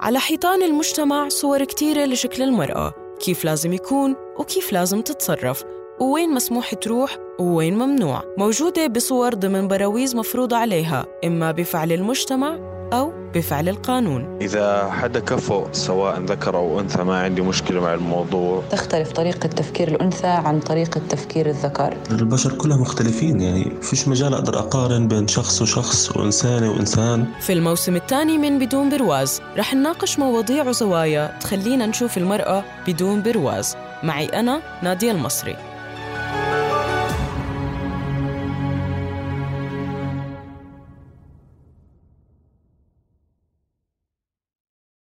على حيطان المجتمع صور كتيرة لشكل المرأة كيف لازم يكون وكيف لازم تتصرف ووين مسموح تروح ووين ممنوع. موجودة بصور ضمن براويز مفروضة عليها إما بفعل المجتمع أو بفعل القانون. إذا حدا كفو سواء ذكر أو أنثى ما عندي مشكلة مع الموضوع. تختلف طريقة تفكير الأنثى عن طريقة تفكير الذكر. البشر كلهم مختلفين يعني فيش مجال أقدر أقارن بين شخص وشخص وإنسانة وإنسان. في الموسم الثاني من بدون برواز رح نناقش مواضيع وزوايا تخلينا نشوف المرأة بدون برواز. معي أنا نادية المصري.